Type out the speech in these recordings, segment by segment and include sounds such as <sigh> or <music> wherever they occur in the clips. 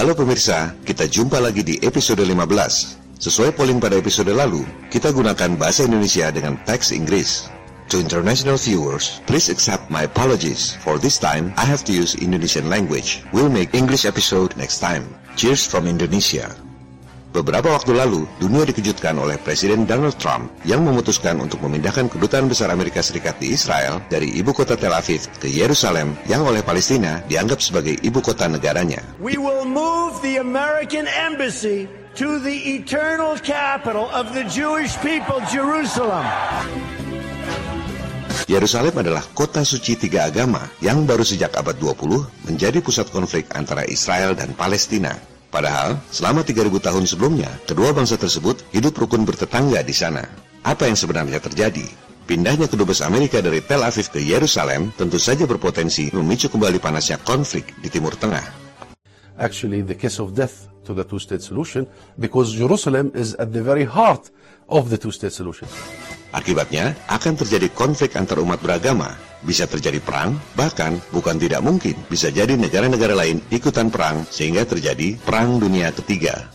Halo pemirsa, kita jumpa lagi di episode 15. Sesuai polling pada episode lalu, kita gunakan bahasa Indonesia dengan teks Inggris. To international viewers, please accept my apologies. For this time, I have to use Indonesian language. We'll make English episode next time. Cheers from Indonesia. Beberapa waktu lalu, dunia dikejutkan oleh Presiden Donald Trump yang memutuskan untuk memindahkan kedutaan besar Amerika Serikat di Israel dari ibu kota Tel Aviv ke Yerusalem yang oleh Palestina dianggap sebagai ibu kota negaranya. We will move the American embassy to the eternal capital of the Jewish people, Jerusalem. Yerusalem adalah kota suci tiga agama yang baru sejak abad 20 menjadi pusat konflik antara Israel dan Palestina. Padahal, selama 3000 tahun sebelumnya, kedua bangsa tersebut hidup rukun bertetangga di sana. Apa yang sebenarnya terjadi? Pindahnya kedubes Amerika dari Tel Aviv ke Yerusalem tentu saja berpotensi memicu kembali panasnya konflik di Timur Tengah. actually the kiss of death to the two-state solution because Jerusalem is at the very heart of the two-state solution. Akibatnya, akan terjadi konflik antar umat beragama, bisa terjadi perang, bahkan bukan tidak mungkin bisa jadi negara-negara lain ikutan perang sehingga terjadi perang dunia ketiga.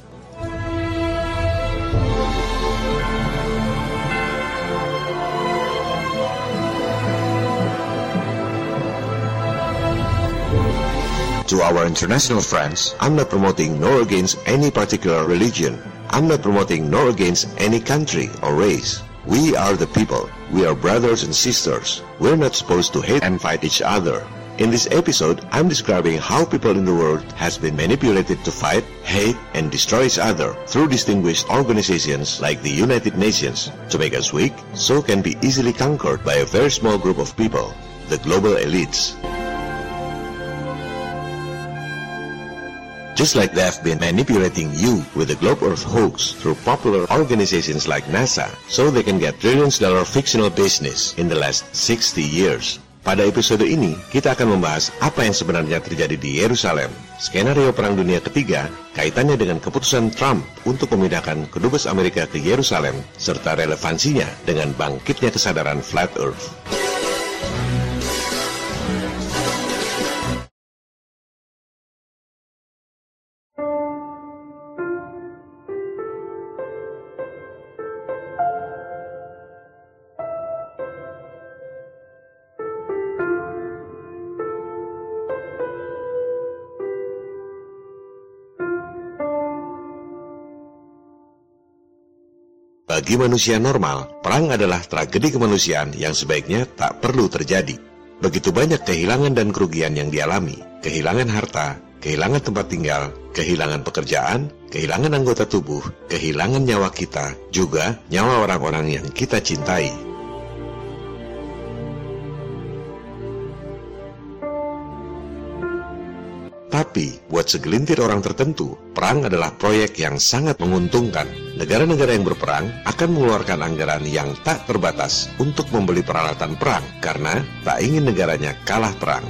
To our international friends, I'm not promoting nor against any particular religion. I'm not promoting nor against any country or race. We are the people. We are brothers and sisters. We're not supposed to hate and fight each other. In this episode, I'm describing how people in the world has been manipulated to fight, hate, and destroy each other through distinguished organizations like the United Nations to make us weak so can be easily conquered by a very small group of people, the global elites. Just like they have been manipulating you with the Globe Earth hoax through popular organizations like NASA, so they can get trillions dollar fictional business in the last 60 years. Pada episode ini, kita akan membahas apa yang sebenarnya terjadi di Yerusalem, skenario Perang Dunia Ketiga, kaitannya dengan keputusan Trump untuk memindahkan kedubes Amerika ke Yerusalem, serta relevansinya dengan bangkitnya kesadaran Flat Earth. Bagi manusia normal, perang adalah tragedi kemanusiaan yang sebaiknya tak perlu terjadi. Begitu banyak kehilangan dan kerugian yang dialami, kehilangan harta, kehilangan tempat tinggal, kehilangan pekerjaan, kehilangan anggota tubuh, kehilangan nyawa kita, juga nyawa orang-orang yang kita cintai. Buat segelintir orang tertentu, perang adalah proyek yang sangat menguntungkan. Negara-negara yang berperang akan mengeluarkan anggaran yang tak terbatas untuk membeli peralatan perang karena tak ingin negaranya kalah perang.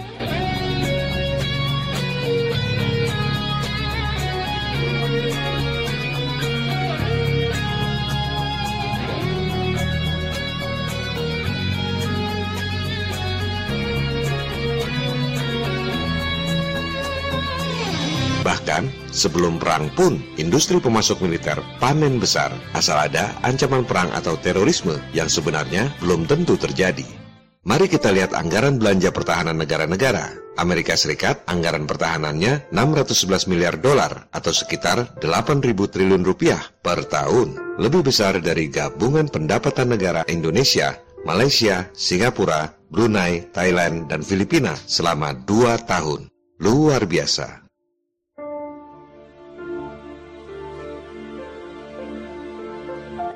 Sebelum perang pun, industri pemasok militer panen besar asal ada ancaman perang atau terorisme yang sebenarnya belum tentu terjadi. Mari kita lihat anggaran belanja pertahanan negara-negara. Amerika Serikat anggaran pertahanannya 611 miliar dolar atau sekitar 8.000 triliun rupiah per tahun. Lebih besar dari gabungan pendapatan negara Indonesia, Malaysia, Singapura, Brunei, Thailand, dan Filipina selama dua tahun. Luar biasa.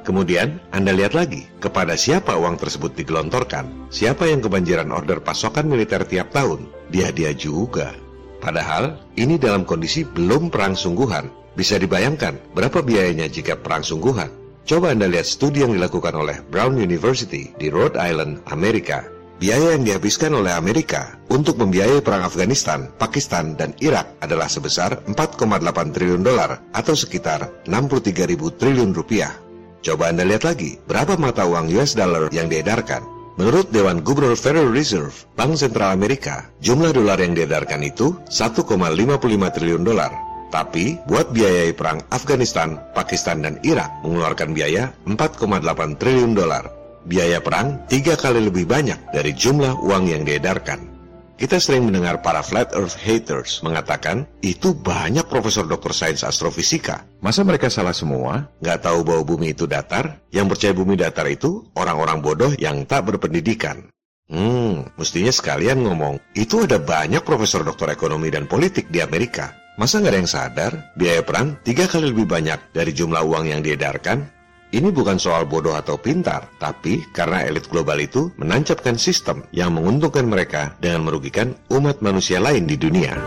Kemudian, Anda lihat lagi kepada siapa uang tersebut digelontorkan, siapa yang kebanjiran order pasokan militer tiap tahun, dia-dia juga. Padahal, ini dalam kondisi belum perang sungguhan. Bisa dibayangkan berapa biayanya jika perang sungguhan. Coba Anda lihat studi yang dilakukan oleh Brown University di Rhode Island, Amerika. Biaya yang dihabiskan oleh Amerika untuk membiayai perang Afghanistan, Pakistan, dan Irak adalah sebesar 4,8 triliun dolar atau sekitar 63 ribu triliun rupiah. Coba Anda lihat lagi, berapa mata uang US dollar yang diedarkan? Menurut Dewan Gubernur Federal Reserve, Bank Sentral Amerika, jumlah dolar yang diedarkan itu 1,55 triliun dolar. Tapi buat biayai perang Afghanistan, Pakistan, dan Irak mengeluarkan biaya 4,8 triliun dolar. Biaya perang tiga kali lebih banyak dari jumlah uang yang diedarkan. Kita sering mendengar para flat earth haters mengatakan, itu banyak profesor dokter sains astrofisika. Masa mereka salah semua? Nggak tahu bahwa bumi itu datar? Yang percaya bumi datar itu orang-orang bodoh yang tak berpendidikan. Hmm, mestinya sekalian ngomong, itu ada banyak profesor dokter ekonomi dan politik di Amerika. Masa nggak ada yang sadar, biaya perang tiga kali lebih banyak dari jumlah uang yang diedarkan? Ini bukan soal bodoh atau pintar, tapi karena elit global itu menancapkan sistem yang menguntungkan mereka dengan merugikan umat manusia lain di dunia.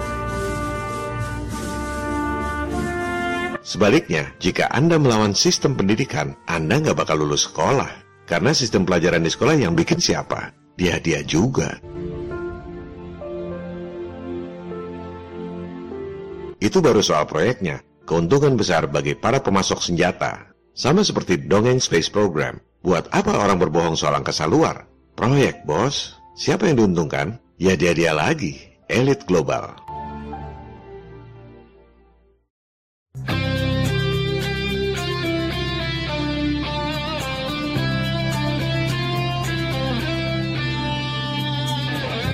Sebaliknya, jika Anda melawan sistem pendidikan, Anda nggak bakal lulus sekolah. Karena sistem pelajaran di sekolah yang bikin siapa? Dia-dia juga. Itu baru soal proyeknya. Keuntungan besar bagi para pemasok senjata, sama seperti dongeng space program. Buat apa orang berbohong soal angkasa luar? Proyek, bos. Siapa yang diuntungkan? Ya dia-dia lagi, elit global.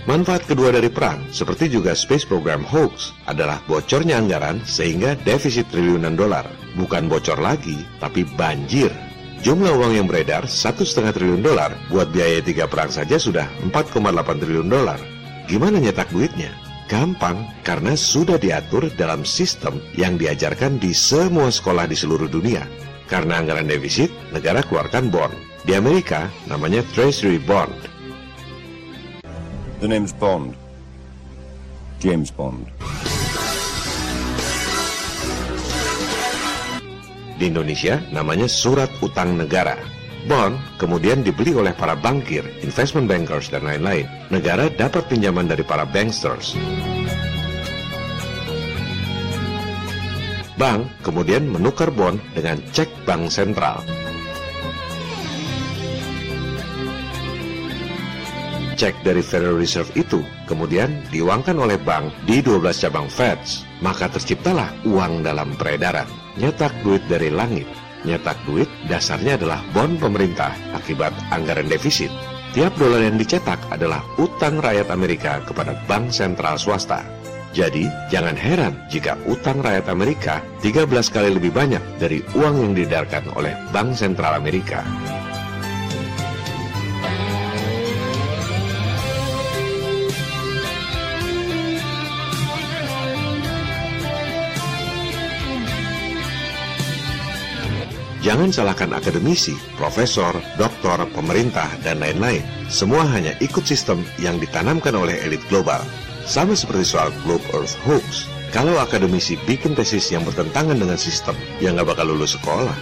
Manfaat kedua dari perang, seperti juga space program hoax, adalah bocornya anggaran sehingga defisit triliunan dolar bukan bocor lagi, tapi banjir. Jumlah uang yang beredar satu setengah triliun dolar buat biaya tiga perang saja sudah 4,8 triliun dolar. Gimana nyetak duitnya? Gampang, karena sudah diatur dalam sistem yang diajarkan di semua sekolah di seluruh dunia. Karena anggaran defisit, negara keluarkan bond. Di Amerika, namanya Treasury Bond. The name's Bond. James Bond. Di Indonesia namanya surat utang negara. Bond kemudian dibeli oleh para bankir, investment bankers, dan lain-lain. Negara dapat pinjaman dari para banksters. Bank kemudian menukar bond dengan cek bank sentral. Cek dari Federal Reserve itu kemudian diuangkan oleh bank di 12 cabang Feds. Maka terciptalah uang dalam peredaran nyetak duit dari langit. Nyetak duit dasarnya adalah bon pemerintah akibat anggaran defisit. Tiap dolar yang dicetak adalah utang rakyat Amerika kepada bank sentral swasta. Jadi, jangan heran jika utang rakyat Amerika 13 kali lebih banyak dari uang yang didarkan oleh Bank Sentral Amerika. Jangan salahkan akademisi, profesor, doktor, pemerintah, dan lain-lain. Semua hanya ikut sistem yang ditanamkan oleh elit global. Sama seperti soal Globe Earth Hoax. Kalau akademisi bikin tesis yang bertentangan dengan sistem, ya nggak bakal lulus sekolah.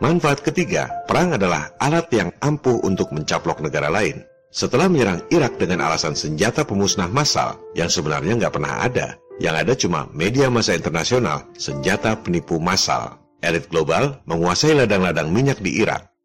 Manfaat ketiga, perang adalah alat yang ampuh untuk mencaplok negara lain. Setelah menyerang Irak dengan alasan senjata pemusnah massal yang sebenarnya nggak pernah ada, yang ada cuma media massa internasional, senjata penipu massal. Elit global menguasai ladang-ladang minyak di Irak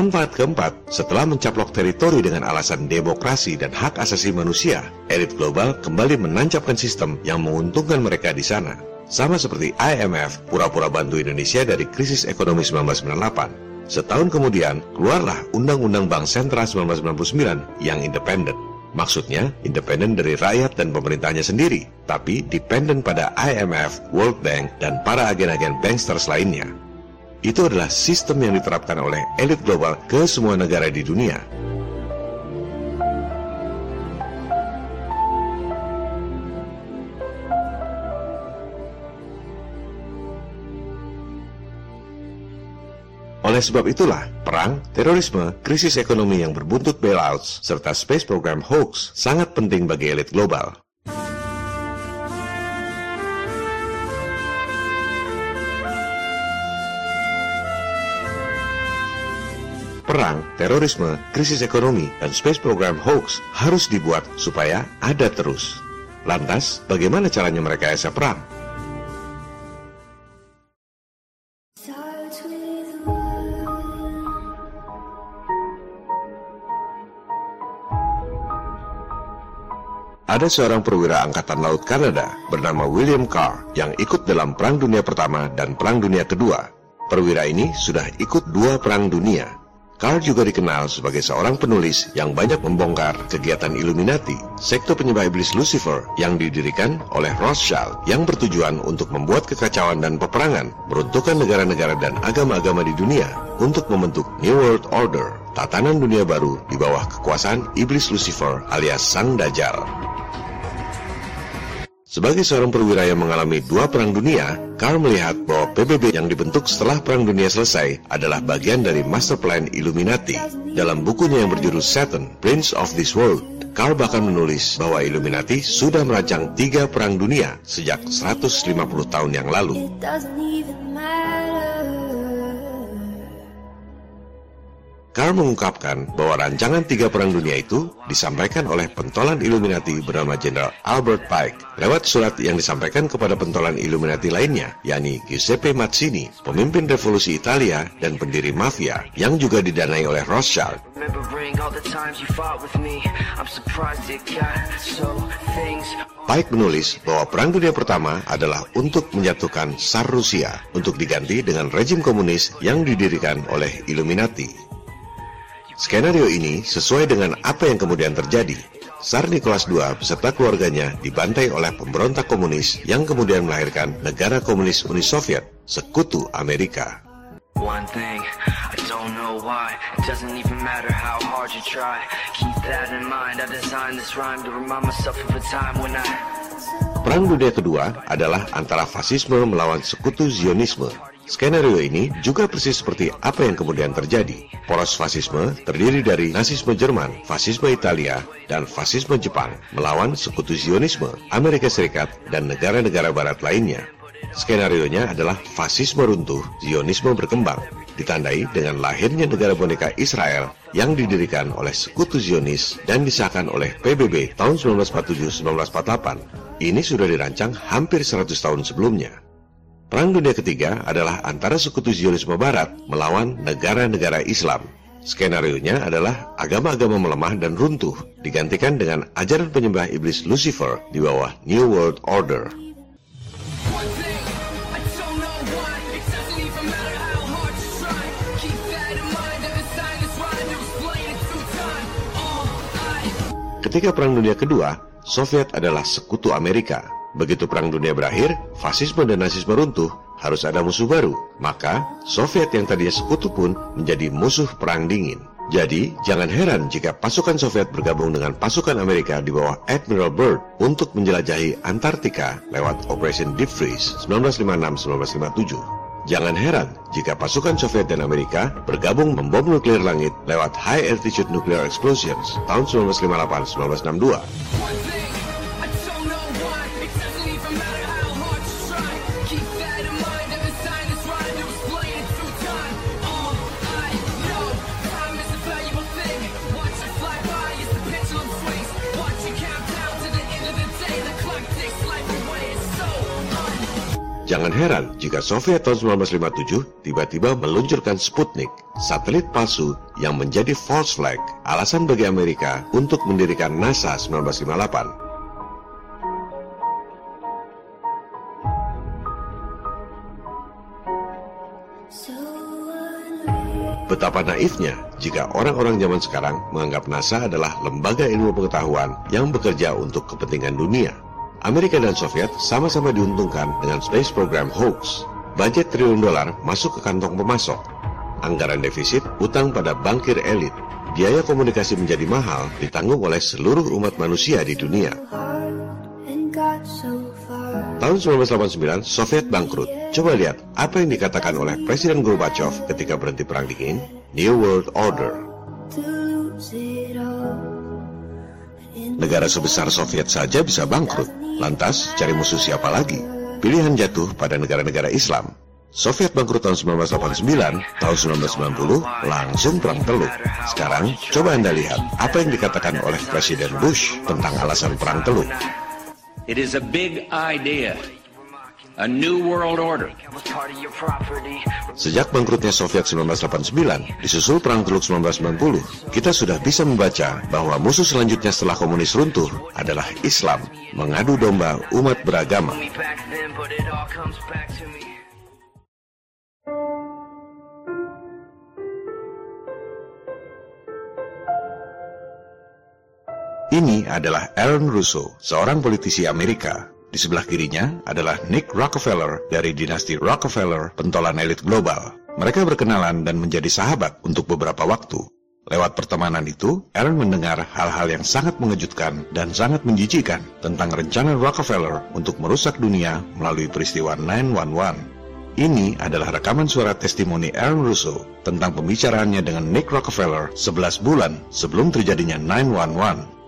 Manfaat keempat, setelah mencaplok teritori dengan alasan demokrasi dan hak asasi manusia, elit global kembali menancapkan sistem yang menguntungkan mereka di sana. Sama seperti IMF pura-pura bantu Indonesia dari krisis ekonomi 1998. Setahun kemudian, keluarlah Undang-Undang Bank Sentral 1999 yang independen. Maksudnya, independen dari rakyat dan pemerintahnya sendiri, tapi dependen pada IMF, World Bank, dan para agen-agen banksters lainnya. Itu adalah sistem yang diterapkan oleh elit global ke semua negara di dunia. Oleh sebab itulah, perang, terorisme, krisis ekonomi yang berbuntut bailouts, serta space program hoax sangat penting bagi elit global. Perang, terorisme, krisis ekonomi, dan space program hoax harus dibuat supaya ada terus. Lantas, bagaimana caranya mereka esa perang? Ada seorang perwira Angkatan Laut Kanada bernama William Carr yang ikut dalam Perang Dunia Pertama dan Perang Dunia Kedua. Perwira ini sudah ikut dua perang dunia. Carr juga dikenal sebagai seorang penulis yang banyak membongkar kegiatan Illuminati, sekte penyembah iblis Lucifer yang didirikan oleh Rothschild yang bertujuan untuk membuat kekacauan dan peperangan, meruntuhkan negara-negara dan agama-agama di dunia untuk membentuk New World Order, tatanan dunia baru di bawah kekuasaan iblis Lucifer alias Sang Dajjal. Sebagai seorang perwira yang mengalami dua perang dunia, Carl melihat bahwa PBB yang dibentuk setelah perang dunia selesai adalah bagian dari master plan Illuminati. Dalam bukunya yang berjudul Satan, Prince of this World, Carl bahkan menulis bahwa Illuminati sudah merancang tiga perang dunia sejak 150 tahun yang lalu. Carl mengungkapkan bahwa rancangan tiga perang dunia itu disampaikan oleh pentolan Illuminati bernama Jenderal Albert Pike lewat surat yang disampaikan kepada pentolan Illuminati lainnya, yakni Giuseppe Mazzini, pemimpin revolusi Italia dan pendiri mafia yang juga didanai oleh Rothschild. Pike menulis bahwa Perang Dunia Pertama adalah untuk menjatuhkan Tsar Rusia untuk diganti dengan rejim komunis yang didirikan oleh Illuminati. Skenario ini sesuai dengan apa yang kemudian terjadi. Tsar Nicholas II beserta keluarganya dibantai oleh pemberontak komunis yang kemudian melahirkan negara komunis Uni Soviet, sekutu Amerika. One thing, I don't know why, it doesn't even matter how hard you try. Keep that in mind, I designed this rhyme to remind myself of a time when I... Perang Dunia Kedua adalah antara fasisme melawan sekutu Zionisme Skenario ini juga persis seperti apa yang kemudian terjadi. Poros fasisme terdiri dari nasisme Jerman, fasisme Italia, dan fasisme Jepang melawan sekutu Zionisme, Amerika Serikat, dan negara-negara barat lainnya. Skenario-nya adalah fasisme runtuh, Zionisme berkembang, ditandai dengan lahirnya negara boneka Israel yang didirikan oleh sekutu Zionis dan disahkan oleh PBB tahun 1947-1948. Ini sudah dirancang hampir 100 tahun sebelumnya. Perang Dunia Ketiga adalah antara sekutu Zionisme Barat melawan negara-negara Islam. Skenario-nya adalah agama-agama melemah dan runtuh, digantikan dengan ajaran penyembah iblis Lucifer di bawah New World Order. Ketika Perang Dunia Kedua, Soviet adalah sekutu Amerika. Begitu Perang Dunia berakhir, fasisme dan nasisme runtuh, harus ada musuh baru. Maka, Soviet yang tadinya sekutu pun menjadi musuh Perang Dingin. Jadi, jangan heran jika pasukan Soviet bergabung dengan pasukan Amerika di bawah Admiral Byrd untuk menjelajahi Antartika lewat Operation Deep Freeze 1956-1957. Jangan heran jika pasukan Soviet dan Amerika bergabung membom nuklir langit lewat High Altitude Nuclear Explosions tahun 1958-1962. Jangan heran jika Soviet tahun 1957 tiba-tiba meluncurkan Sputnik, satelit palsu yang menjadi false flag, alasan bagi Amerika untuk mendirikan NASA 1958. Betapa naifnya jika orang-orang zaman sekarang menganggap NASA adalah lembaga ilmu pengetahuan yang bekerja untuk kepentingan dunia. Amerika dan Soviet sama-sama diuntungkan dengan space program hoax. Budget triliun dolar masuk ke kantong pemasok. Anggaran defisit utang pada bankir elit. Biaya komunikasi menjadi mahal ditanggung oleh seluruh umat manusia di dunia. Tahun 1989, Soviet bangkrut. Coba lihat apa yang dikatakan oleh Presiden Gorbachev ketika berhenti perang dingin. New World Order. Negara sebesar Soviet saja bisa bangkrut. Lantas, cari musuh siapa lagi? Pilihan jatuh pada negara-negara Islam. Soviet bangkrut tahun 1989, tahun 1990 langsung perang teluk. Sekarang, coba Anda lihat apa yang dikatakan oleh Presiden Bush tentang alasan perang teluk. It is a big idea. A new world order. Sejak bangkrutnya Soviet 1989, disusul Perang Teluk 1990, kita sudah bisa membaca bahwa musuh selanjutnya setelah komunis runtuh adalah Islam, mengadu domba umat beragama. Ini adalah Aaron Russo, seorang politisi Amerika. Di sebelah kirinya adalah Nick Rockefeller dari dinasti Rockefeller, pentolan elit global. Mereka berkenalan dan menjadi sahabat untuk beberapa waktu. Lewat pertemanan itu, Aaron mendengar hal-hal yang sangat mengejutkan dan sangat menjijikan tentang rencana Rockefeller untuk merusak dunia melalui peristiwa 911. Ini adalah rekaman suara testimoni Aaron Russo tentang pembicaraannya dengan Nick Rockefeller 11 bulan sebelum terjadinya 911.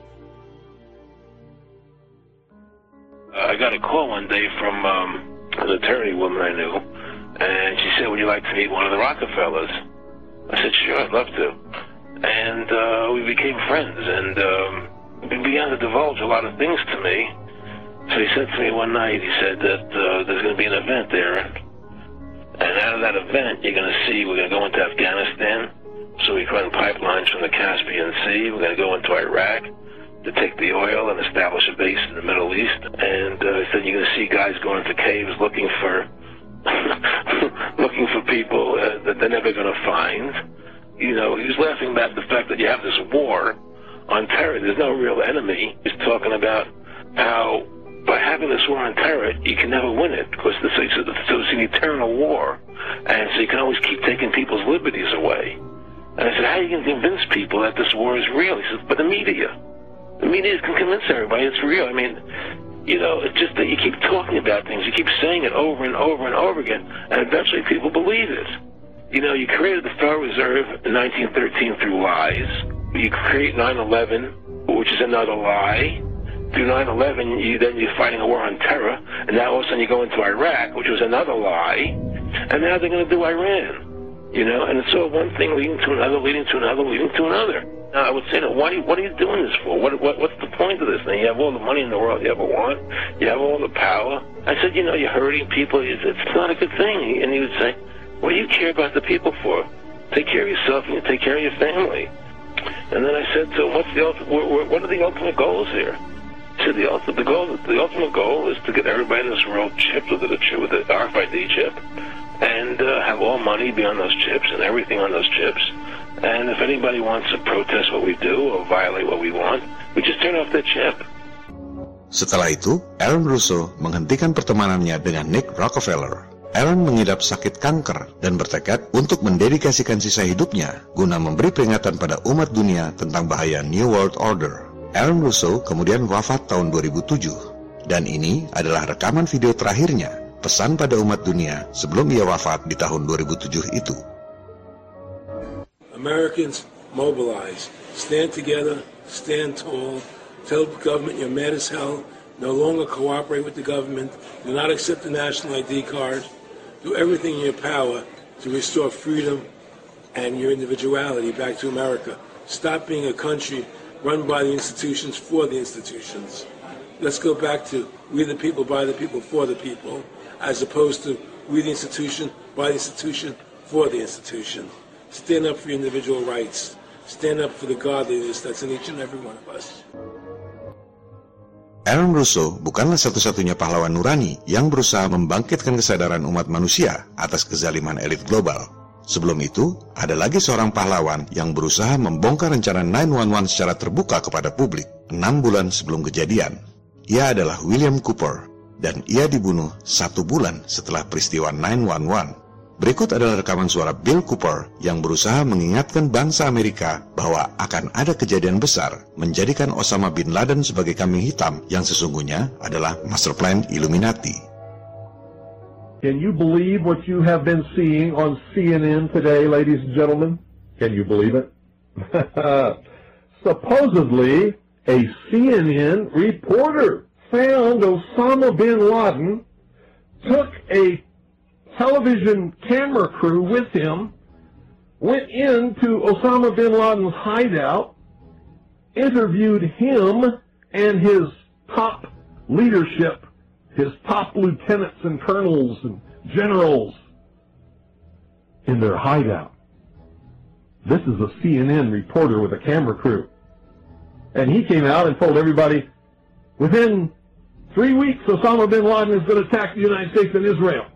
I got a call one day from um, an attorney woman I knew, and she said, "Would you like to meet one of the Rockefellers?" I said, "Sure, I'd love to." And uh, we became friends, and um, he began to divulge a lot of things to me. So he said to me one night, he said that uh, there's going to be an event there, and out of that event, you're going to see we're going to go into Afghanistan. So we run pipelines from the Caspian Sea. We're going to go into Iraq to take the oil and establish a base in the Middle East. And uh, he said you're going to see guys going into caves looking for <laughs> looking for people uh, that they're never going to find. You know, he was laughing about the fact that you have this war on terror. There's no real enemy. He's talking about how by having this war on terror, you can never win it because so it's an eternal war, and so you can always keep taking people's liberties away. And I said, how are you going to convince people that this war is real? He says, but the media. The media can convince everybody it's real. I mean, you know, it's just that you keep talking about things, you keep saying it over and over and over again, and eventually people believe it. You know, you created the Federal Reserve in 1913 through lies. You create 9/11, which is another lie. Through 9/11, you then you're fighting a war on terror, and now all of a sudden you go into Iraq, which was another lie, and now they're going to do Iran. You know, and it's all one thing leading to another, leading to another, leading to another. Now, I would say, that, why, what are you doing this for? What, what, what's the point of this thing? You have all the money in the world you ever want. You have all the power. I said, you know, you're hurting people. It's, not a good thing. And he would say, what do you care about the people for? Take care of yourself and you take care of your family. And then I said to him, what's the ultimate, what are the ultimate goals here? He said, the ultimate, the goal, the ultimate goal is to get everybody in this world chipped with a chip, with the RFID chip, and uh, have all money be on those chips and everything on those chips. And if anybody wants to protest what we do or violate what we want, we just turn off the chip. Setelah itu, Aaron Russo menghentikan pertemanannya dengan Nick Rockefeller. Aaron mengidap sakit kanker dan bertekad untuk mendedikasikan sisa hidupnya guna memberi peringatan pada umat dunia tentang bahaya New World Order. Aaron Russo kemudian wafat tahun 2007. Dan ini adalah rekaman video terakhirnya, pesan pada umat dunia sebelum ia wafat di tahun 2007 itu. Americans mobilize. Stand together, stand tall, tell the government you're mad as hell, no longer cooperate with the government, do not accept the national ID card, do everything in your power to restore freedom and your individuality back to America. Stop being a country run by the institutions for the institutions. Let's go back to we the people, by the people, for the people, as opposed to we the institution, by the institution, for the institution. Stand up for individual rights. Stand up for the godliness that's in each and every one of us. Aaron Russo bukanlah satu-satunya pahlawan nurani yang berusaha membangkitkan kesadaran umat manusia atas kezaliman elit global. Sebelum itu, ada lagi seorang pahlawan yang berusaha membongkar rencana 911 secara terbuka kepada publik enam bulan sebelum kejadian. Ia adalah William Cooper, dan ia dibunuh satu bulan setelah peristiwa 911. Berikut adalah rekaman suara Bill Cooper yang berusaha mengingatkan bangsa Amerika bahwa akan ada kejadian besar menjadikan Osama bin Laden sebagai kambing hitam yang sesungguhnya adalah master plan Illuminati. Can you believe what you have been seeing on CNN today, ladies and gentlemen? Can you believe it? <laughs> Supposedly, a CNN reporter found Osama bin Laden, took a television camera crew with him went into Osama bin Laden's hideout, interviewed him and his top leadership, his top lieutenants and colonels and generals in their hideout. This is a CNN reporter with a camera crew. And he came out and told everybody, within three weeks, Osama bin Laden is going to attack the United States and Israel.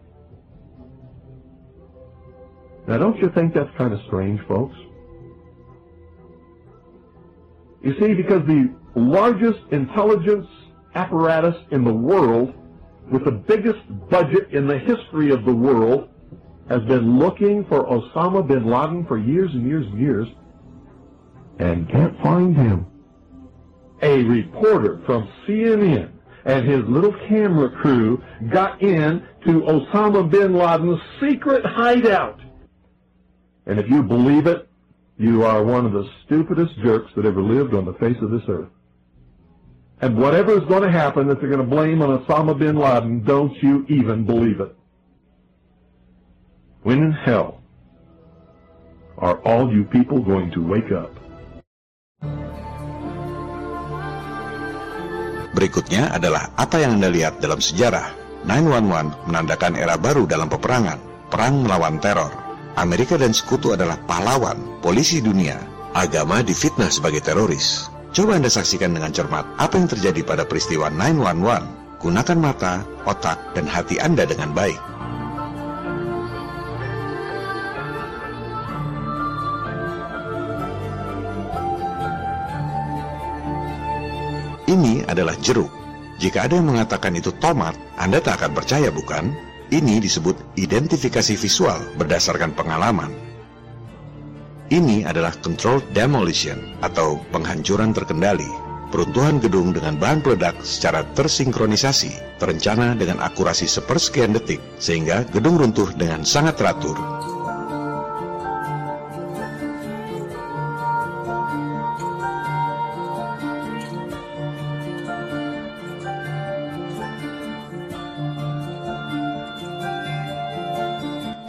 Now, don't you think that's kind of strange, folks? You see, because the largest intelligence apparatus in the world, with the biggest budget in the history of the world, has been looking for Osama bin Laden for years and years and years, and can't find him. A reporter from CNN and his little camera crew got in to Osama bin Laden's secret hideout and if you believe it, you are one of the stupidest jerks that ever lived on the face of this earth. And whatever is going to happen that they're going to blame on Osama bin Laden, don't you even believe it. When in hell are all you people going to wake up? Berikutnya adalah apa yang Anda lihat dalam sejarah. 911 menandakan era baru dalam peperangan, perang melawan teror. Amerika dan sekutu adalah pahlawan, polisi dunia. Agama difitnah sebagai teroris. Coba Anda saksikan dengan cermat apa yang terjadi pada peristiwa 911. Gunakan mata, otak, dan hati Anda dengan baik. Ini adalah jeruk. Jika ada yang mengatakan itu tomat, Anda tak akan percaya bukan? Ini disebut identifikasi visual berdasarkan pengalaman. Ini adalah controlled demolition atau penghancuran terkendali. Peruntuhan gedung dengan bahan peledak secara tersinkronisasi, terencana dengan akurasi sepersekian detik, sehingga gedung runtuh dengan sangat teratur.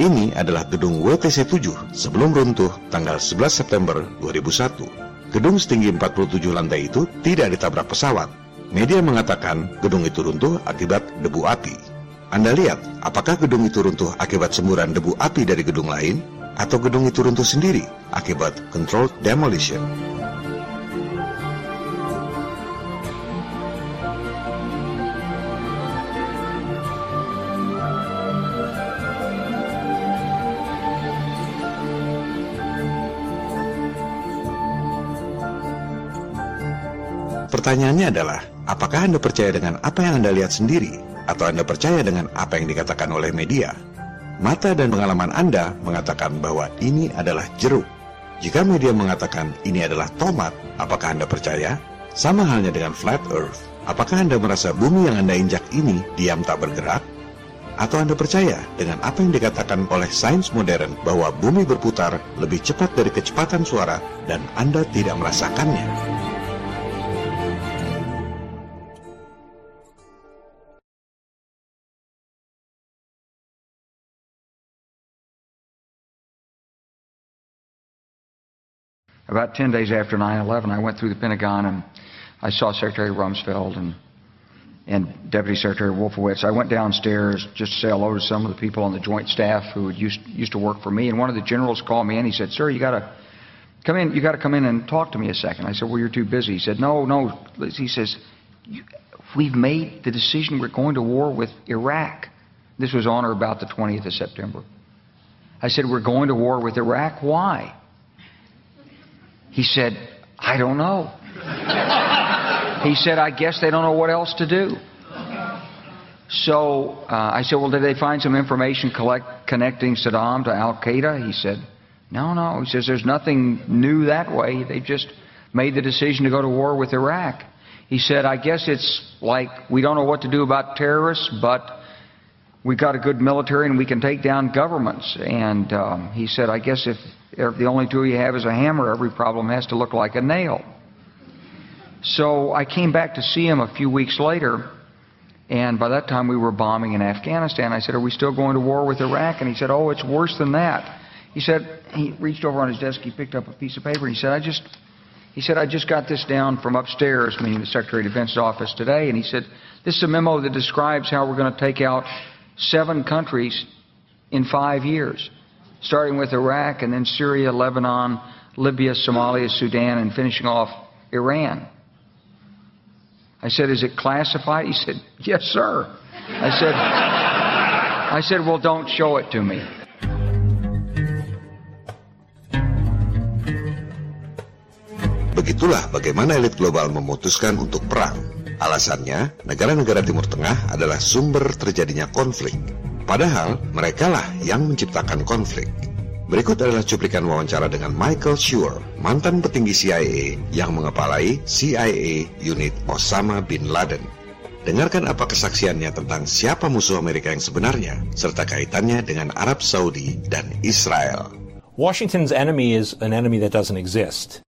Ini adalah gedung WTC 7 sebelum runtuh tanggal 11 September 2001. Gedung setinggi 47 lantai itu tidak ditabrak pesawat. Media mengatakan gedung itu runtuh akibat debu api. Anda lihat, apakah gedung itu runtuh akibat semburan debu api dari gedung lain? Atau gedung itu runtuh sendiri akibat controlled demolition? Pertanyaannya adalah, apakah Anda percaya dengan apa yang Anda lihat sendiri, atau Anda percaya dengan apa yang dikatakan oleh media? Mata dan pengalaman Anda mengatakan bahwa ini adalah jeruk. Jika media mengatakan ini adalah tomat, apakah Anda percaya? Sama halnya dengan flat earth. Apakah Anda merasa bumi yang Anda injak ini diam tak bergerak? Atau Anda percaya dengan apa yang dikatakan oleh sains modern bahwa bumi berputar lebih cepat dari kecepatan suara dan Anda tidak merasakannya? About 10 days after 9-11, I went through the Pentagon and I saw Secretary Rumsfeld and, and Deputy Secretary Wolfowitz. I went downstairs just to say hello to some of the people on the joint staff who used, used to work for me. And one of the generals called me and He said, sir, you got to come in. You got to come in and talk to me a second. I said, well, you're too busy. He said, no, no. He says, we've made the decision we're going to war with Iraq. This was on or about the 20th of September. I said, we're going to war with Iraq. Why? He said, I don't know. he said, I guess they don't know what else to do. So uh, I said, Well, did they find some information collect, connecting Saddam to Al Qaeda? He said, No, no. He says, There's nothing new that way. They just made the decision to go to war with Iraq. He said, I guess it's like we don't know what to do about terrorists, but we've got a good military and we can take down governments. And um, he said, I guess if the only tool you have is a hammer, every problem has to look like a nail. So I came back to see him a few weeks later, And by that time, we were bombing in Afghanistan. I said, Are we still going to war with Iraq? And he said, Oh, it's worse than that. He said, He reached over on his desk, he picked up a piece of paper, and he said, I just. He said, I just got this down from upstairs, meaning the Secretary of Defense's office today, and he said, This is a memo that describes how we're going to take out seven countries in five years, starting with Iraq and then Syria, Lebanon, Libya, Somalia, Sudan, and finishing off Iran. I said, Is it classified? He said, Yes, sir. I said, I said, Well, don't show it to me. Begitulah bagaimana elit global memutuskan untuk perang. Alasannya, negara-negara Timur Tengah adalah sumber terjadinya konflik. Padahal, merekalah yang menciptakan konflik. Berikut adalah cuplikan wawancara dengan Michael Schur, mantan petinggi CIA yang mengepalai CIA unit Osama Bin Laden. Dengarkan apa kesaksiannya tentang siapa musuh Amerika yang sebenarnya, serta kaitannya dengan Arab Saudi dan Israel. Washington's enemy is an enemy that doesn't exist.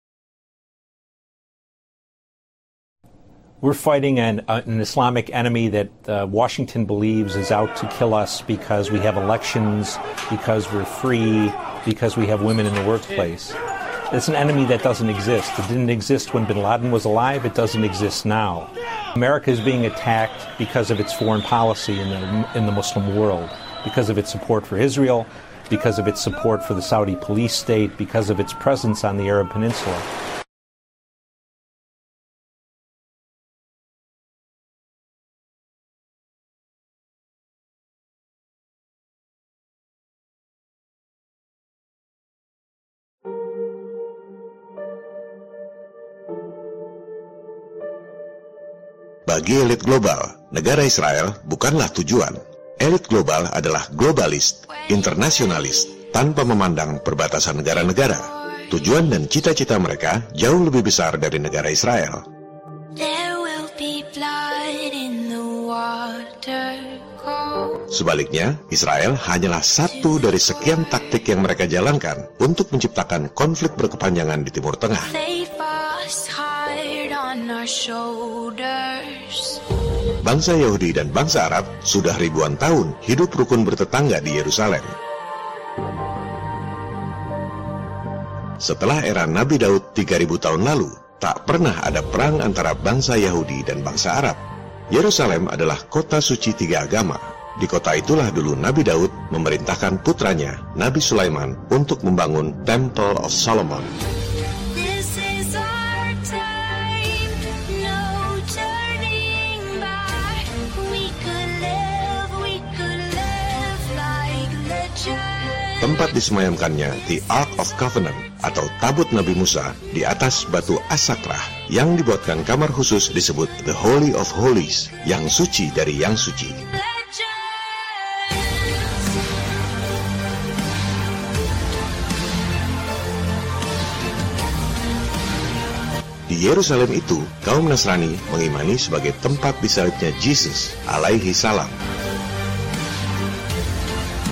We're fighting an, uh, an Islamic enemy that uh, Washington believes is out to kill us because we have elections, because we're free, because we have women in the workplace. It's an enemy that doesn't exist. It didn't exist when bin Laden was alive, it doesn't exist now. America is being attacked because of its foreign policy in the, in the Muslim world, because of its support for Israel, because of its support for the Saudi police state, because of its presence on the Arab Peninsula. Bagi elit global, negara Israel bukanlah tujuan. Elit global adalah globalis, internasionalis, tanpa memandang perbatasan negara-negara. Tujuan dan cita-cita mereka jauh lebih besar dari negara Israel. Sebaliknya, Israel hanyalah satu dari sekian taktik yang mereka jalankan untuk menciptakan konflik berkepanjangan di Timur Tengah. Bangsa Yahudi dan bangsa Arab sudah ribuan tahun hidup rukun bertetangga di Yerusalem. Setelah era Nabi Daud 3000 tahun lalu, tak pernah ada perang antara bangsa Yahudi dan bangsa Arab. Yerusalem adalah kota suci tiga agama. Di kota itulah dulu Nabi Daud memerintahkan putranya, Nabi Sulaiman, untuk membangun Temple of Solomon. Tempat disemayamkannya The Ark of Covenant atau tabut Nabi Musa di atas batu asakrah yang dibuatkan kamar khusus disebut The Holy of Holies, yang suci dari yang suci. Di Yerusalem itu, kaum Nasrani mengimani sebagai tempat disalibnya Jesus alaihi salam.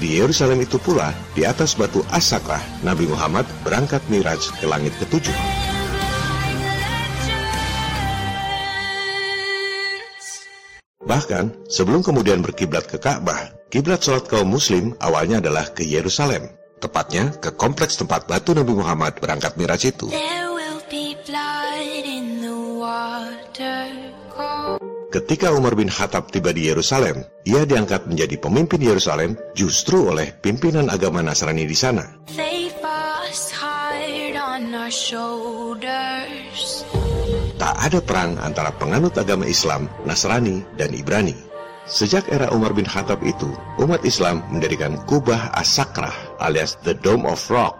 Di Yerusalem itu pula, di atas batu Asakah, Nabi Muhammad berangkat miraj ke langit ketujuh. Bahkan, sebelum kemudian berkiblat ke Ka'bah, kiblat sholat kaum muslim awalnya adalah ke Yerusalem. Tepatnya ke kompleks tempat batu Nabi Muhammad berangkat miraj itu. Ketika Umar bin Khattab tiba di Yerusalem, ia diangkat menjadi pemimpin Yerusalem justru oleh pimpinan agama Nasrani di sana. Tak ada perang antara penganut agama Islam, Nasrani, dan Ibrani. Sejak era Umar bin Khattab itu, umat Islam mendirikan Kubah As-Sakrah alias The Dome of Rock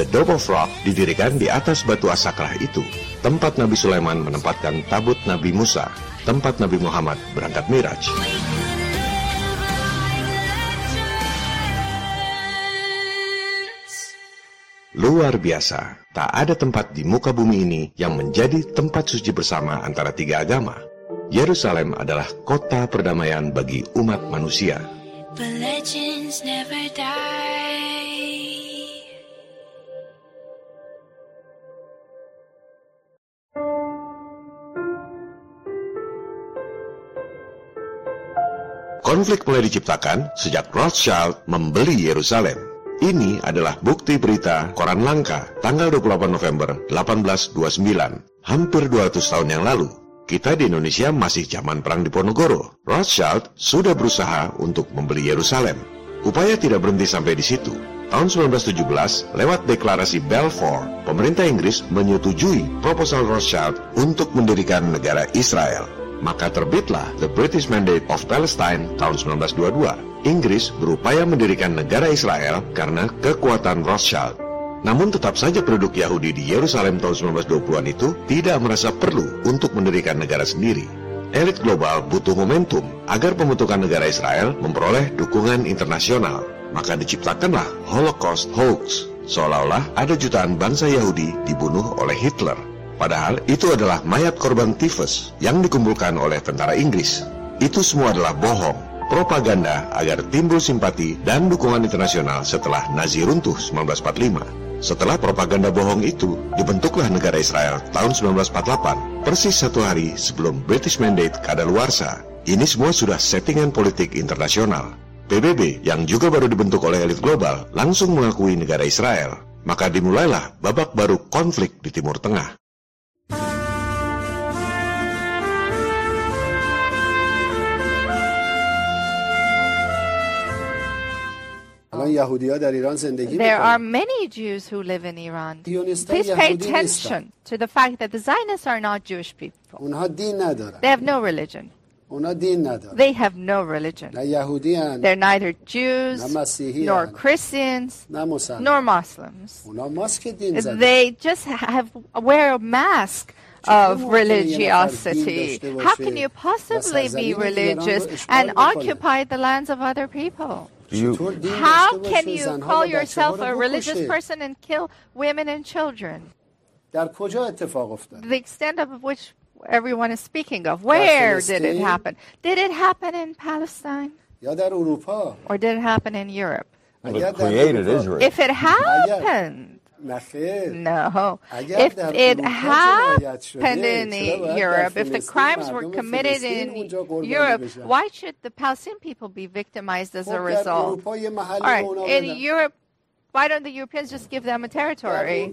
The Dome of Rock didirikan di atas batu asakrah itu, tempat Nabi Sulaiman menempatkan tabut Nabi Musa, tempat Nabi Muhammad berangkat miraj. Luar biasa, tak ada tempat di muka bumi ini yang menjadi tempat suci bersama antara tiga agama. Yerusalem adalah kota perdamaian bagi umat manusia. Konflik mulai diciptakan sejak Rothschild membeli Yerusalem. Ini adalah bukti berita koran langka tanggal 28 November 1829, hampir 200 tahun yang lalu. Kita di Indonesia masih zaman perang Diponegoro. Rothschild sudah berusaha untuk membeli Yerusalem. Upaya tidak berhenti sampai di situ. Tahun 1917, lewat deklarasi Balfour, pemerintah Inggris menyetujui proposal Rothschild untuk mendirikan negara Israel maka terbitlah The British Mandate of Palestine tahun 1922. Inggris berupaya mendirikan negara Israel karena kekuatan Rothschild. Namun tetap saja penduduk Yahudi di Yerusalem tahun 1920-an itu tidak merasa perlu untuk mendirikan negara sendiri. Elit global butuh momentum agar pembentukan negara Israel memperoleh dukungan internasional. Maka diciptakanlah Holocaust hoax, seolah-olah ada jutaan bangsa Yahudi dibunuh oleh Hitler. Padahal itu adalah mayat korban tifus yang dikumpulkan oleh tentara Inggris. Itu semua adalah bohong, propaganda agar timbul simpati dan dukungan internasional setelah Nazi runtuh 1945. Setelah propaganda bohong itu, dibentuklah negara Israel tahun 1948, persis satu hari sebelum British Mandate kadaluarsa. Ini semua sudah settingan politik internasional. PBB yang juga baru dibentuk oleh elit global langsung mengakui negara Israel. Maka dimulailah babak baru konflik di Timur Tengah. There are many Jews who live in Iran. Please pay attention to the fact that the Zionists are not Jewish people. They have no religion. They have no religion. They're neither Jews, nor Christians, nor Muslims. They just have wear a mask of religiosity. How can you possibly be religious and occupy the lands of other people? You, How can you call yourself a religious person and kill women and children? The extent of which everyone is speaking of. Where did it happen? Did it happen in Palestine? Or did it happen in Europe? Well, created Israel. If it <laughs> happened, no. If it happened in Europe, if the crimes were committed in Europe, why should the Palestinian people be victimized as a result? All right, in Europe, why don't the Europeans just give them a territory?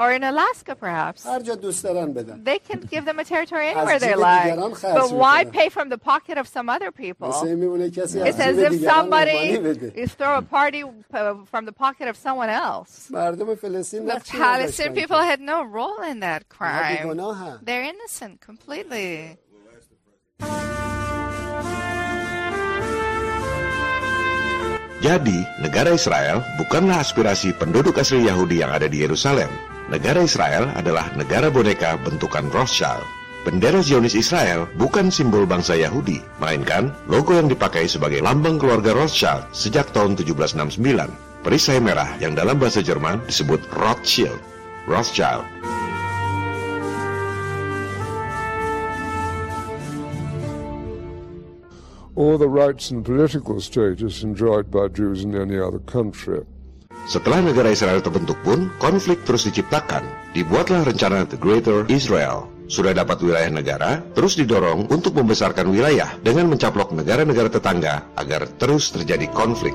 Or in Alaska, perhaps. They can give them a territory <laughs> anywhere they like. But why pay from the pocket of some other people? It's as if somebody is throw a party uh, from the pocket of someone else. The Palestinian people had no role in that crime. They're innocent completely. Jadi, negara Israel bukanlah aspirasi penduduk asli Yahudi yang ada di Yerusalem. Negara Israel adalah negara boneka bentukan Rothschild. Bendera Zionis Israel bukan simbol bangsa Yahudi, melainkan logo yang dipakai sebagai lambang keluarga Rothschild sejak tahun 1769. Perisai merah yang dalam bahasa Jerman disebut Rothschild. Rothschild. or the rights and political status enjoyed by Jews in any other country. Setelah negara Israel terbentuk pun, konflik terus diciptakan. Dibuatlah rencana The Greater Israel. Sudah dapat wilayah negara, terus didorong untuk membesarkan wilayah dengan mencaplok negara-negara tetangga agar terus terjadi konflik.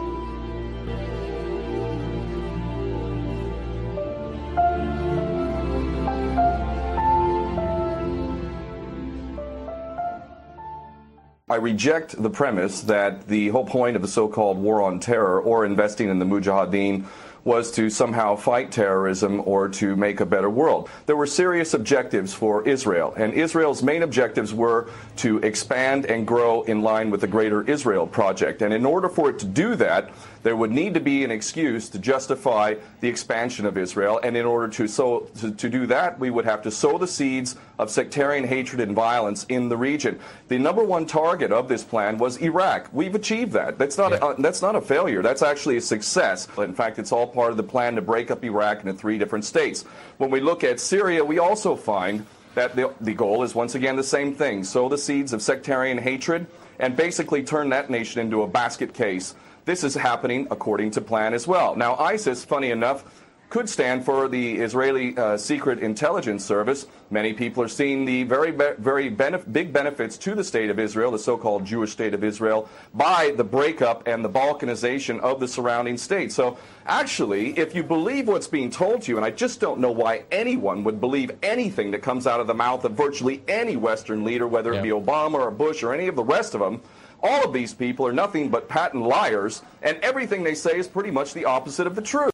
I reject the premise that the whole point of the so-called war on terror or investing in the Mujahideen was to somehow fight terrorism or to make a better world. There were serious objectives for Israel, and Israel's main objectives were to expand and grow in line with the Greater Israel Project. And in order for it to do that, there would need to be an excuse to justify the expansion of Israel. And in order to, sow, to, to do that, we would have to sow the seeds of sectarian hatred and violence in the region. The number one target of this plan was Iraq. We've achieved that. That's not, a, that's not a failure. That's actually a success. In fact, it's all part of the plan to break up Iraq into three different states. When we look at Syria, we also find that the, the goal is once again the same thing sow the seeds of sectarian hatred and basically turn that nation into a basket case. This is happening according to plan as well. Now, ISIS, funny enough, could stand for the Israeli uh, Secret Intelligence Service. Many people are seeing the very, very benef- big benefits to the state of Israel, the so-called Jewish state of Israel, by the breakup and the balkanization of the surrounding states. So actually, if you believe what's being told to you, and I just don't know why anyone would believe anything that comes out of the mouth of virtually any Western leader, whether it be Obama or Bush or any of the rest of them, all of these people are nothing but patent liars, and everything they say is pretty much the opposite of the truth.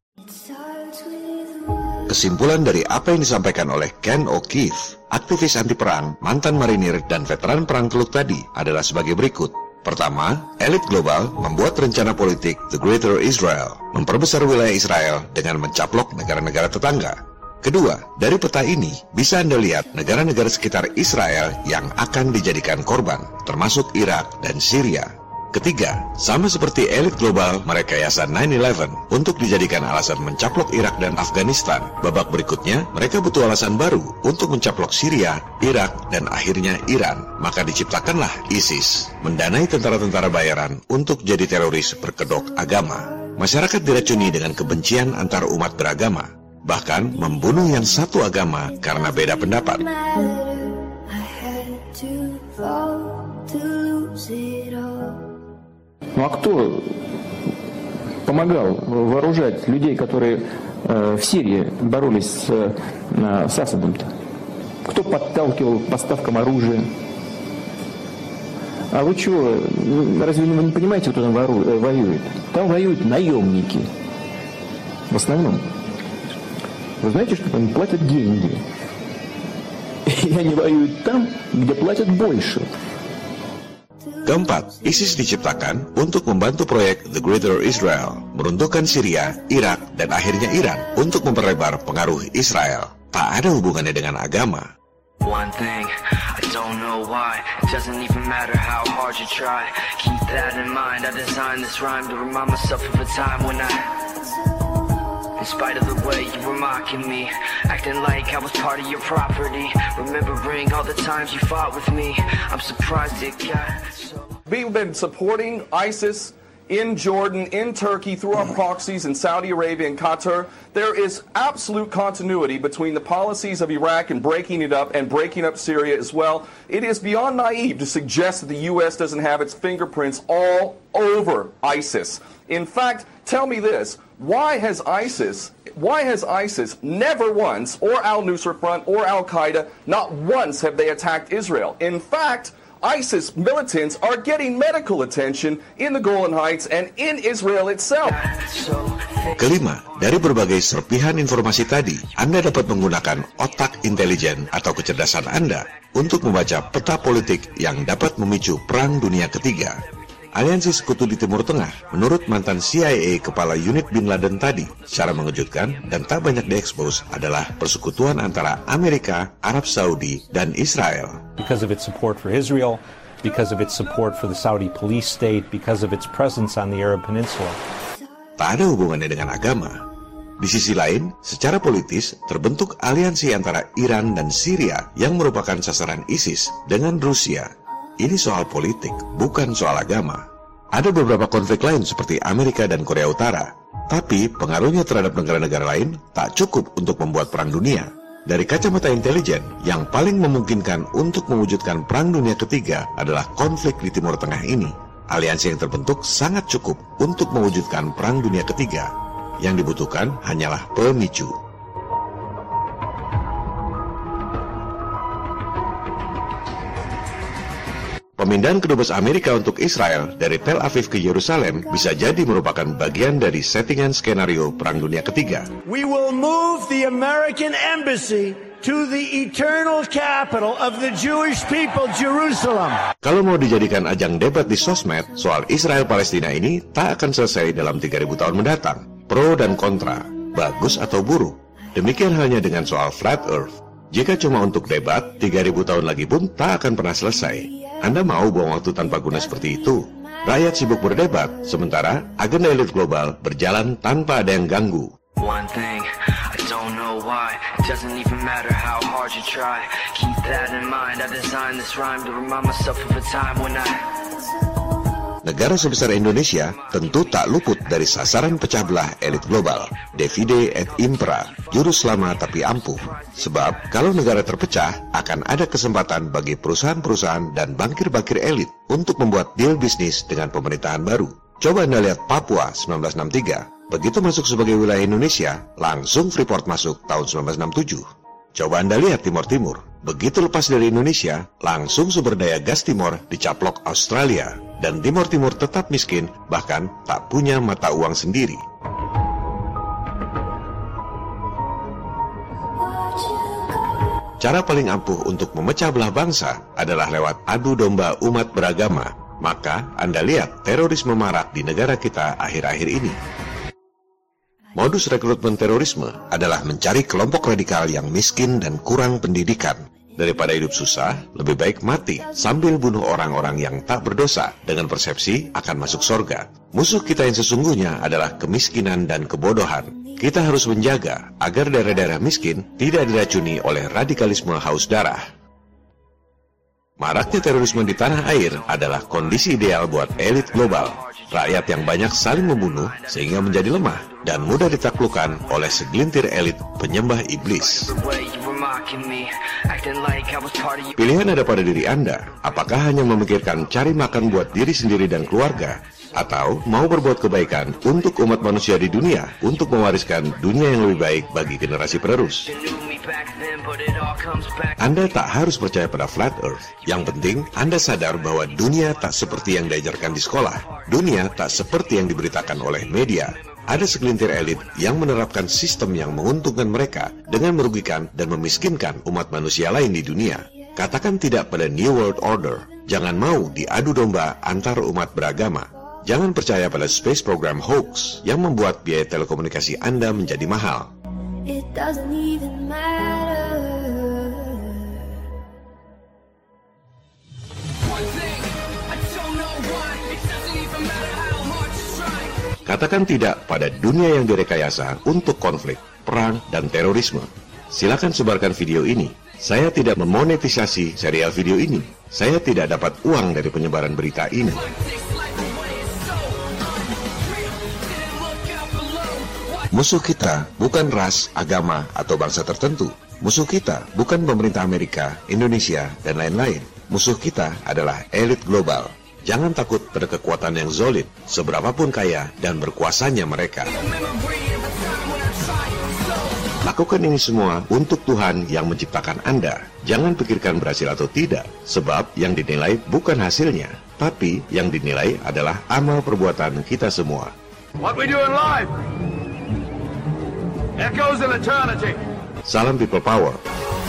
Kesimpulan dari apa yang disampaikan oleh Ken O'Keefe, aktivis anti perang, mantan marinir, dan veteran perang Teluk tadi adalah sebagai berikut. Pertama, elit global membuat rencana politik The Greater Israel, memperbesar wilayah Israel dengan mencaplok negara-negara tetangga. Kedua, dari peta ini bisa Anda lihat negara-negara sekitar Israel yang akan dijadikan korban, termasuk Irak dan Syria. Ketiga, sama seperti elit global merekayasa 9-11 untuk dijadikan alasan mencaplok Irak dan Afghanistan. Babak berikutnya, mereka butuh alasan baru untuk mencaplok Syria, Irak, dan akhirnya Iran. Maka diciptakanlah ISIS, mendanai tentara-tentara bayaran untuk jadi teroris berkedok agama. Masyarakat diracuni dengan kebencian antar umat beragama, bahkan membunuh yang satu agama karena beda pendapat. Ну а кто помогал вооружать людей, которые э, в Сирии боролись с, э, с Асадом-то? Кто подталкивал поставкам оружия? А вы чего, разве вы не понимаете, кто там э, воюет? Там воюют наемники. В основном. Вы знаете, что там платят деньги. И они воюют там, где платят больше. Keempat, ISIS diciptakan untuk membantu proyek The Greater Israel, meruntuhkan Syria, Irak, dan akhirnya Iran untuk memperlebar pengaruh Israel. Tak ada hubungannya dengan agama. One thing, I don't know why It doesn't even matter how hard you try Keep that in mind, I designed this rhyme To remind myself of a time when I In spite of the way you were mocking me Acting like I was part of your property Remembering all the times you fought with me I'm surprised it got so. We've been supporting ISIS in Jordan, in Turkey, through our proxies in Saudi Arabia and Qatar. There is absolute continuity between the policies of Iraq and breaking it up and breaking up Syria as well. It is beyond naive to suggest that the U.S. doesn't have its fingerprints all over ISIS. In fact, tell me this. Why has ISIS, why has ISIS never once, or Al-Nusra Front, or Al-Qaeda, not once have they attacked Israel? In fact, ISIS militants are getting medical attention in the Golan Heights and in Israel itself. Kelima, dari berbagai serpihan informasi tadi, Anda dapat menggunakan otak intelijen atau kecerdasan Anda untuk membaca peta politik yang dapat memicu Perang Dunia Ketiga Aliansi Sekutu di Timur Tengah, menurut mantan CIA kepala unit Bin Laden tadi, secara mengejutkan dan tak banyak diekspos adalah persekutuan antara Amerika, Arab Saudi, dan Israel. Because of its support for Israel, because of its support for the Saudi police state, because of its presence on the Arab Peninsula. Tak ada hubungannya dengan agama. Di sisi lain, secara politis terbentuk aliansi antara Iran dan Syria yang merupakan sasaran ISIS dengan Rusia ini soal politik, bukan soal agama. Ada beberapa konflik lain seperti Amerika dan Korea Utara, tapi pengaruhnya terhadap negara-negara lain tak cukup untuk membuat perang dunia. Dari kacamata intelijen, yang paling memungkinkan untuk mewujudkan perang dunia ketiga adalah konflik di Timur Tengah ini. Aliansi yang terbentuk sangat cukup untuk mewujudkan perang dunia ketiga. Yang dibutuhkan hanyalah pemicu. Pemindahan kedubes Amerika untuk Israel dari Tel Aviv ke Yerusalem bisa jadi merupakan bagian dari settingan skenario Perang Dunia Ketiga. We will move the American embassy to the eternal capital of the Jewish people, Jerusalem. Kalau mau dijadikan ajang debat di sosmed, soal Israel-Palestina ini tak akan selesai dalam 3000 tahun mendatang. Pro dan kontra, bagus atau buruk. Demikian halnya dengan soal flat earth. Jika cuma untuk debat, 3000 tahun lagi pun tak akan pernah selesai. Anda mau buang waktu tanpa guna seperti itu? Rakyat sibuk berdebat, sementara agenda elit global berjalan tanpa ada yang ganggu. Negara sebesar Indonesia tentu tak luput dari sasaran pecah belah elit global, divide et impera, jurus lama tapi ampuh. Sebab kalau negara terpecah, akan ada kesempatan bagi perusahaan-perusahaan dan bankir-bankir elit untuk membuat deal bisnis dengan pemerintahan baru. Coba Anda lihat Papua 1963. Begitu masuk sebagai wilayah Indonesia, langsung Freeport masuk tahun 1967. Coba Anda lihat Timur Timur. Begitu lepas dari Indonesia, langsung sumber daya gas Timor dicaplok Australia dan Timur Timur tetap miskin, bahkan tak punya mata uang sendiri. Cara paling ampuh untuk memecah belah bangsa adalah lewat adu domba umat beragama. Maka Anda lihat terorisme marak di negara kita akhir-akhir ini. Modus rekrutmen terorisme adalah mencari kelompok radikal yang miskin dan kurang pendidikan Daripada hidup susah, lebih baik mati sambil bunuh orang-orang yang tak berdosa dengan persepsi akan masuk sorga. Musuh kita yang sesungguhnya adalah kemiskinan dan kebodohan. Kita harus menjaga agar daerah-daerah miskin tidak diracuni oleh radikalisme haus darah. Maraknya terorisme di tanah air adalah kondisi ideal buat elit global. Rakyat yang banyak saling membunuh sehingga menjadi lemah dan mudah ditaklukkan oleh segelintir elit penyembah iblis. Pilihan ada pada diri Anda. Apakah hanya memikirkan cari makan buat diri sendiri dan keluarga? Atau mau berbuat kebaikan untuk umat manusia di dunia untuk mewariskan dunia yang lebih baik bagi generasi penerus? Anda tak harus percaya pada flat earth. Yang penting, Anda sadar bahwa dunia tak seperti yang diajarkan di sekolah. Dunia tak seperti yang diberitakan oleh media. Ada segelintir elit yang menerapkan sistem yang menguntungkan mereka dengan merugikan dan memiskinkan umat manusia lain di dunia. Katakan tidak pada New World Order. Jangan mau diadu domba antar umat beragama. Jangan percaya pada space program hoax yang membuat biaya telekomunikasi Anda menjadi mahal. It doesn't even matter. Katakan tidak pada dunia yang direkayasa untuk konflik, perang, dan terorisme. Silakan sebarkan video ini. Saya tidak memonetisasi serial video ini. Saya tidak dapat uang dari penyebaran berita ini. Musuh kita bukan ras, agama, atau bangsa tertentu. Musuh kita bukan pemerintah Amerika, Indonesia, dan lain-lain. Musuh kita adalah elit global Jangan takut pada kekuatan yang zolit, seberapapun kaya dan berkuasanya mereka. Lakukan ini semua untuk Tuhan yang menciptakan Anda. Jangan pikirkan berhasil atau tidak, sebab yang dinilai bukan hasilnya, tapi yang dinilai adalah amal perbuatan kita semua. What we do in life echoes in eternity. Salam People Power.